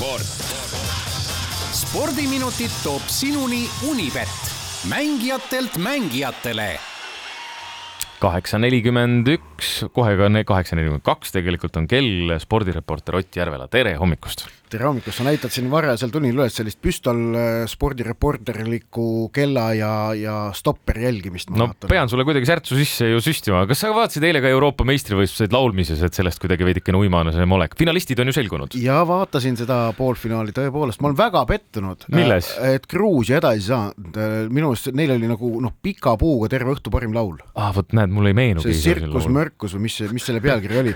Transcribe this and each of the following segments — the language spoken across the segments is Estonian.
sport. spordiminutid toob sinuni Unibet, mängijatelt mängijatele kaheksa nelikümmend üks, kohe ka kaheksa nelikümmend kaks tegelikult on kell, spordireporter Ott Järvela, tere hommikust! Tere hommikust, sa näitad siin varajasel tunnil üles sellist püstol äh, spordireporterlikku kella ja, ja stopperi jälgimist. no vaatan. pean sulle kuidagi särtsu sisse ju süstima, kas sa vaatasid eile ka Euroopa meistrivõistluseid laulmises, et sellest kuidagi veidikene uimane see olek, finalistid on ju selgunud? ja vaatasin seda poolfinaali tõepoolest, ma olen väga pettunud. Äh, et Gruusia edasi ei saanud, minu arust neil oli nagu noh, pika puuga terve õhtu parim laul. ah vot näed, mulle ei meenugi. see Sirkus Mörkus või mis, mis selle pealkiri oli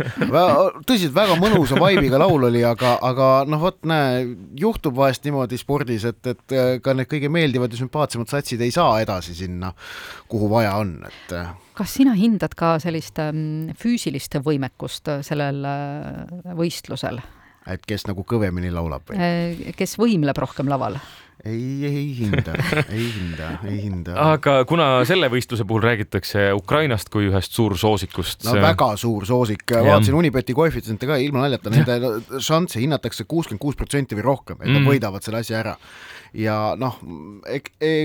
tõsiselt väga mõnusa vaibiga laul oli, aga, aga noh, vot näe, juhtub vahest niimoodi spordis, et, et äh, ka need kõige meeldivad ja sümpaatsemad satsid ei saa edasi sinna, kuhu vaja on, et äh. kas sina hindad ka sellist ähm, füüsilist võimekust sellel äh, võistlusel? Et kes nagu kõvemini laulab või? kes võimleb rohkem laval? ei, ei hinda, ei hinda, ei hinda. aga kuna selle võistluse puhul räägitakse Ukrainast kui ühest suursoosikust. no väga suur soosik, vaatasin Unibeti koefitsiente ka ilma naljata, nende šansse hinnatakse kuuskümmend kuus protsenti või rohkem, et nad mm. võidavad selle asja ära. ja noh, e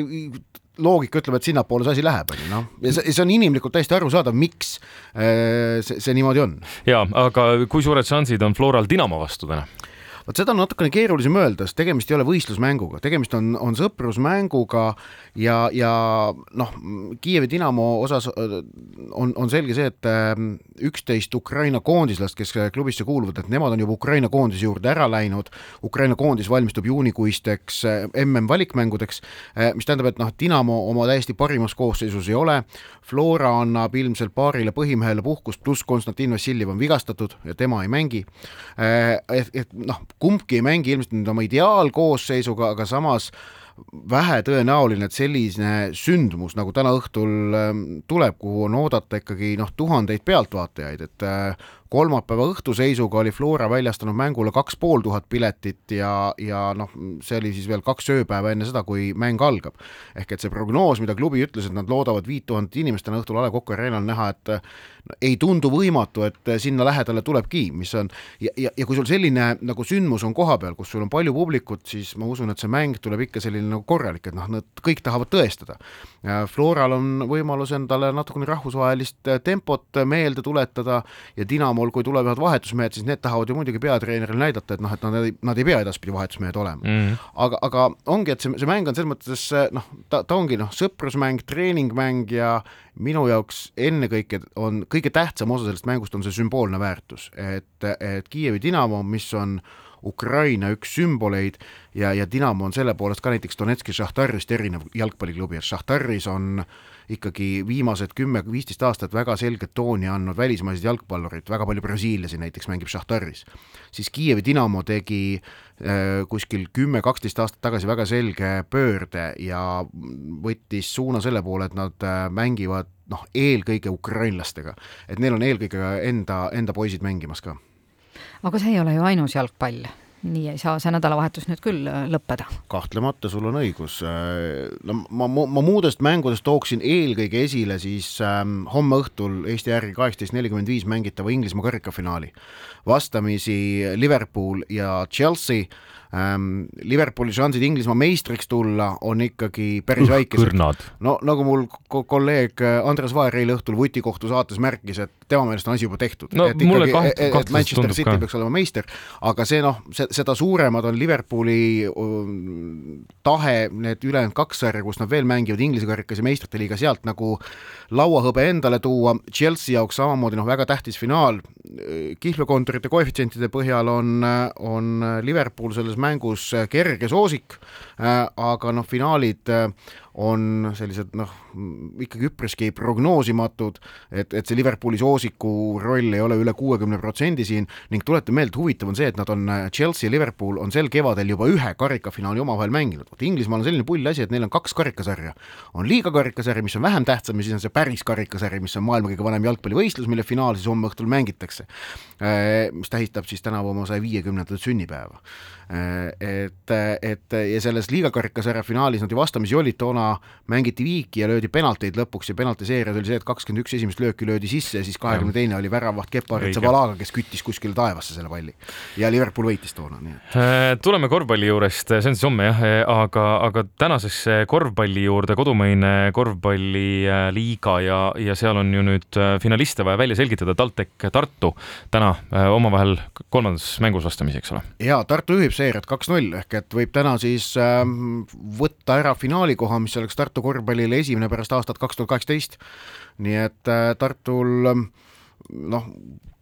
loogika ütleb, et sinnapoole see asi läheb, on ju noh, ja see, see on inimlikult täiesti arusaadav, miks äh, see, see niimoodi on. ja, aga kui suured šansid on Floral Dinamo vastu täna? Vot seda on natukene keerulisem öelda, sest tegemist ei ole võistlusmänguga, tegemist on, on sõprusmänguga ja, ja noh, Kiievi Dinamo osas äh, on, on selge see, et ähm, üksteist Ukraina koondislast, kes klubisse kuuluvad, et nemad on juba Ukraina koondise juurde ära läinud, Ukraina koondis valmistub juunikuisteks äh, MM-valikmängudeks, äh, mis tähendab, et noh, Dinamo oma täiesti parimas koosseisus ei ole, Flora annab ilmselt paarile põhimehele puhkust, pluss Konstantin Vassiljev on vigastatud ja tema ei mängi, et, et noh, kumbki ei mängi ilmselt nüüd oma ideaalkoosseisuga, aga samas vähetõenäoline, et selline sündmus nagu täna õhtul ähm, tuleb, kuhu on oodata ikkagi noh, tuhandeid pealtvaatajaid, et äh, kolmapäeva õhtu seisuga oli Flora väljastanud mängule kaks pool tuhat piletit ja, ja noh, see oli siis veel kaks ööpäeva enne seda, kui mäng algab. ehk et see prognoos, mida klubi ütles, et nad loodavad viit tuhat inimest täna õhtul A Le Coq Arena'l näha, et no, ei tundu võimatu, et sinna lähedale tulebki, mis on ja, ja, ja kui sul selline nagu sündmus on kohapeal, kus sul on palju publikut, siis ma usun, et see mäng tuleb ikka selline nagu korralik, et noh, nad kõik tahavad tõestada. Floral on võimalus endale natukene rahvusvahelist tempot meelde tuletada ja Dinamo Dinamol, kui tulevad vahetusmehed, siis need tahavad ju muidugi peatreenerile näidata, et noh, et nad ei, nad ei pea edaspidi vahetusmehed olema mm. -hmm. aga, aga ongi, et see, see mäng on selles mõttes noh, ta, ta ongi noh, sõprusmäng, treeningmäng ja minu jaoks ennekõike on kõige tähtsam osa sellest mängust on see sümboolne väärtus, et, et Kiievi Dinamo, mis on Ukraina üks sümboleid ja, ja Dinamo on selle poolest ka näiteks Donetski Šahtarist erinev jalgpalliklubi, et Šahtaris on ikkagi viimased kümme-viisteist aastat väga selget tooni andnud välismaised jalgpallurid, väga palju brasiillasi näiteks mängib Šahtaris. siis Kiievi Dinamo tegi äh, kuskil kümme-kaksteist aastat tagasi väga selge pöörde ja võttis suuna selle poole, et nad äh, mängivad noh, eelkõige ukrainlastega, et neil on eelkõige enda, enda poisid mängimas ka aga see ei ole ju ainus jalgpall nii ei saa see nädalavahetus nüüd küll äh, lõppeda. kahtlemata, sul on õigus. Äh, no ma, ma, ma muudest mängudest tooksin eelkõige esile siis ähm, homme õhtul Eesti järgi kaheksateist nelikümmend viis mängitava Inglismaa karikafinaali. vastamisi Liverpool ja Chelsea ähm,. Liverpooli šansid Inglismaa meistriks tulla on ikkagi päris väikesed. no nagu mul ko kolleeg äh, Andres Vaher eile õhtul vutikohtu saates märkis, et tema meelest on asi juba tehtud. no et kaht-, et, et Manchester City ka. peaks olema meister, aga see noh, seda suuremad on Liverpooli um, tahe need ülejäänud kaks sarja, kus nad veel mängivad Inglise karikas ja meistrite liiga, sealt nagu lauahõbe endale tuua, Chelsea jaoks samamoodi noh, väga tähtis finaal, kihlvekontorite koefitsientide põhjal on, on Liverpool selles mängus kerge soosik, aga noh, finaalid on sellised noh, ikkagi üpriski prognoosimatud, et, et see Liverpooli soosiku roll ei ole üle kuuekümne protsendi siin ning tuletan meelde, huvitav on see, et nad on, Chelsea ja Liverpool on sel kevadel juba ühe karikafinaali omavahel mänginud, vot Inglismaal on selline pull asi, et neil on kaks karikasarja. on liiga karikasari, mis on vähem tähtsam ja siis on see päris karikasari, mis on maailma kõige vanem jalgpallivõistlus, mille finaal siis homme õhtul mängitakse. mis tähistab siis tänavu oma saja viiekümnendat sünnipäeva. et, et ja selles liiga karikasarja finaalis nad ju vastamisi olid toona mängiti viiki ja löödi penalteid lõpuks ja penaltiseerias oli see, et kakskümmend üks esimest lööki löödi sisse ja siis kahekümne teine oli väravaht Kepa Zabalaga, kes küttis kuskile taevasse selle palli. ja Liverpool võitis toona, nii et. Äh, tuleme korvpalli juurest, see on siis homme jah, aga, aga tänasesse korvpalli juurde, kodumaine korvpalliliiga ja, ja seal on ju nüüd finaliste vaja välja selgitada, TalTech Tartu täna omavahel kolmandas mängus vastamisi, eks ole. ja Tartu juhib seeriat kaks-null ehk et võib täna siis äh, võtta ära finaalikoha, mis oleks Tartu korvpallile esimene pärast aastat kaks tuhat kaheksateist. nii et äh, Tartul ähm, noh,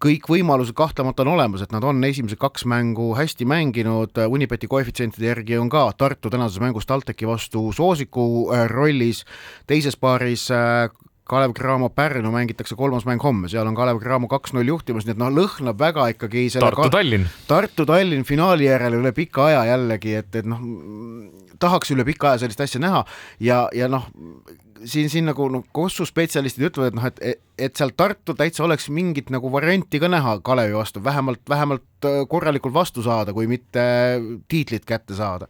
kõik võimalused kahtlemata on olemas, et nad on esimesed kaks mängu hästi mänginud, Unibeti koefitsientide järgi on ka Tartu tänases mängus TalTechi vastu soosiku äh, rollis, teises paaris äh, Kalev Cramo Pärnu mängitakse kolmas mäng homme, seal on Kalev Cramo kaks-null juhtimas, nii et noh, lõhnab väga ikkagi selle Tartu-Tallinn. Tartu-Tallinn finaali järel üle pika aja jällegi, et, et noh, tahaks üle pika aja sellist asja näha ja, ja noh, siin, siin nagu noh, Kossu spetsialistid ütlevad, et noh, et, et seal Tartul täitsa oleks mingit nagu varianti ka näha Kalevi vastu, vähemalt, vähemalt äh, korralikult vastu saada, kui mitte tiitlit kätte saada.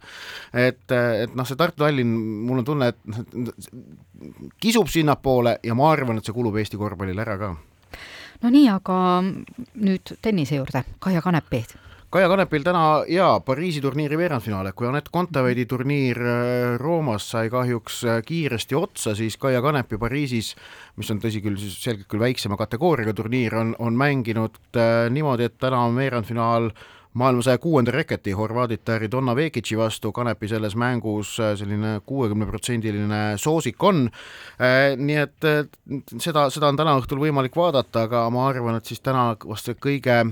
et, et noh, see Tartu-Tallinn, mul on tunne, et kisub sinnapoole ja ma arvan, et see kulub Eesti korvpallile ära ka. no nii, aga nüüd tennise juurde, Kaia Kanepi Kaia Kanepil täna jaa, Pariisi turniiri veerandfinaal, kui Anett Kontaveidi turniir äh, Roomas sai kahjuks äh, kiiresti otsa, siis Kaia Kanepi Pariisis, mis on tõsi küll, siis selgelt küll väiksema kategooriaga turniir, on, on mänginud äh, niimoodi, et täna on veerandfinaal maailma saja kuuenda reketi horvaadita Ridonna Vekici vastu, Kanepi selles mängus äh, selline kuuekümneprotsendiline soosik on. nii et seda, seda on täna õhtul võimalik vaadata, aga ma arvan, et siis täna vast see kõige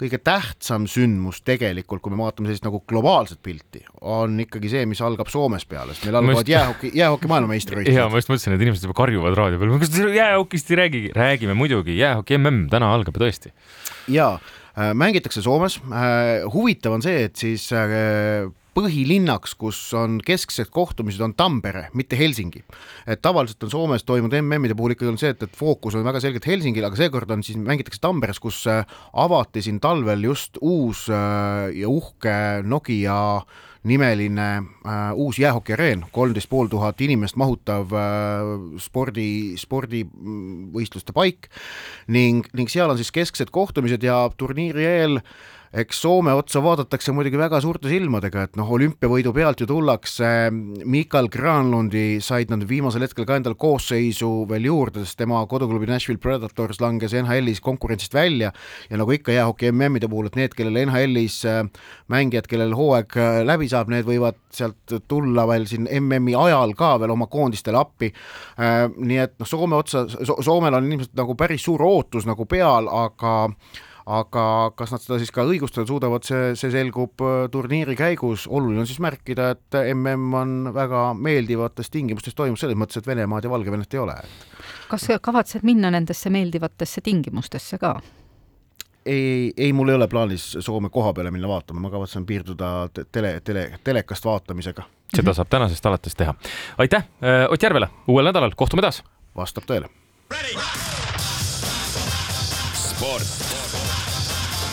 kõige tähtsam sündmus tegelikult, kui me vaatame sellist nagu globaalset pilti, on ikkagi see, mis algab Soomes peale, sest meil algavad just... jäähoki, jäähoki maailmameistrivõistlused. ja ma just mõtlesin, et inimesed juba karjuvad raadio peal, kas te jäähokist ei räägigi? räägime muidugi, jäähoki mm täna algab ju tõesti. ja äh, mängitakse Soomes, äh, huvitav on see, et siis äh, põhilinnaks, kus on kesksed kohtumised, on Tampere, mitte Helsingi. et tavaliselt on Soomes toimunud MM-ide puhul ikkagi on see, et, et fookus on väga selgelt Helsingil, aga seekord on siis, mängitakse Tamperes, kus äh, avati siin talvel just uus äh, ja uhke Nokia nimeline äh, uus jäähokiareen, kolmteist pool tuhat inimest mahutav äh, spordi, spordivõistluste paik ning, ning seal on siis kesksed kohtumised ja turniiri eel äh, eks Soome otsa vaadatakse muidugi väga suurte silmadega, et noh, olümpiavõidu pealt ju tullakse, Mikael Granlundi said nad viimasel hetkel ka endale koosseisu veel juurde, sest tema koduklubi Nashville Predators langes NHL-is konkurentsist välja ja nagu ikka jäähoki MM-ide puhul, et need, kellel NHL-is äh, mängijad, kellel hooaeg äh, läbi saab, need võivad sealt tulla veel siin MM-i ajal ka veel oma koondistele appi. Äh, nii et noh, Soome otsa so, Soomel on ilmselt nagu päris suur ootus nagu peal, aga aga kas nad seda siis ka õigustada suudavad, see, see selgub äh, turniiri käigus, oluline on siis märkida, et mm on väga meeldivates tingimustes toimub, selles mõttes, et Venemaad ja Valgevenet ei ole. kas kavatsed minna nendesse meeldivatesse tingimustesse ka? ei, ei, mul ei ole plaanis Soome koha peale minna vaatama, ma kavatsen piirduda tele, tele, telekast vaatamisega. seda saab tänasest alates teha. aitäh äh, Ott Järvele, uuel nädalal kohtume taas! vastab tõele. sport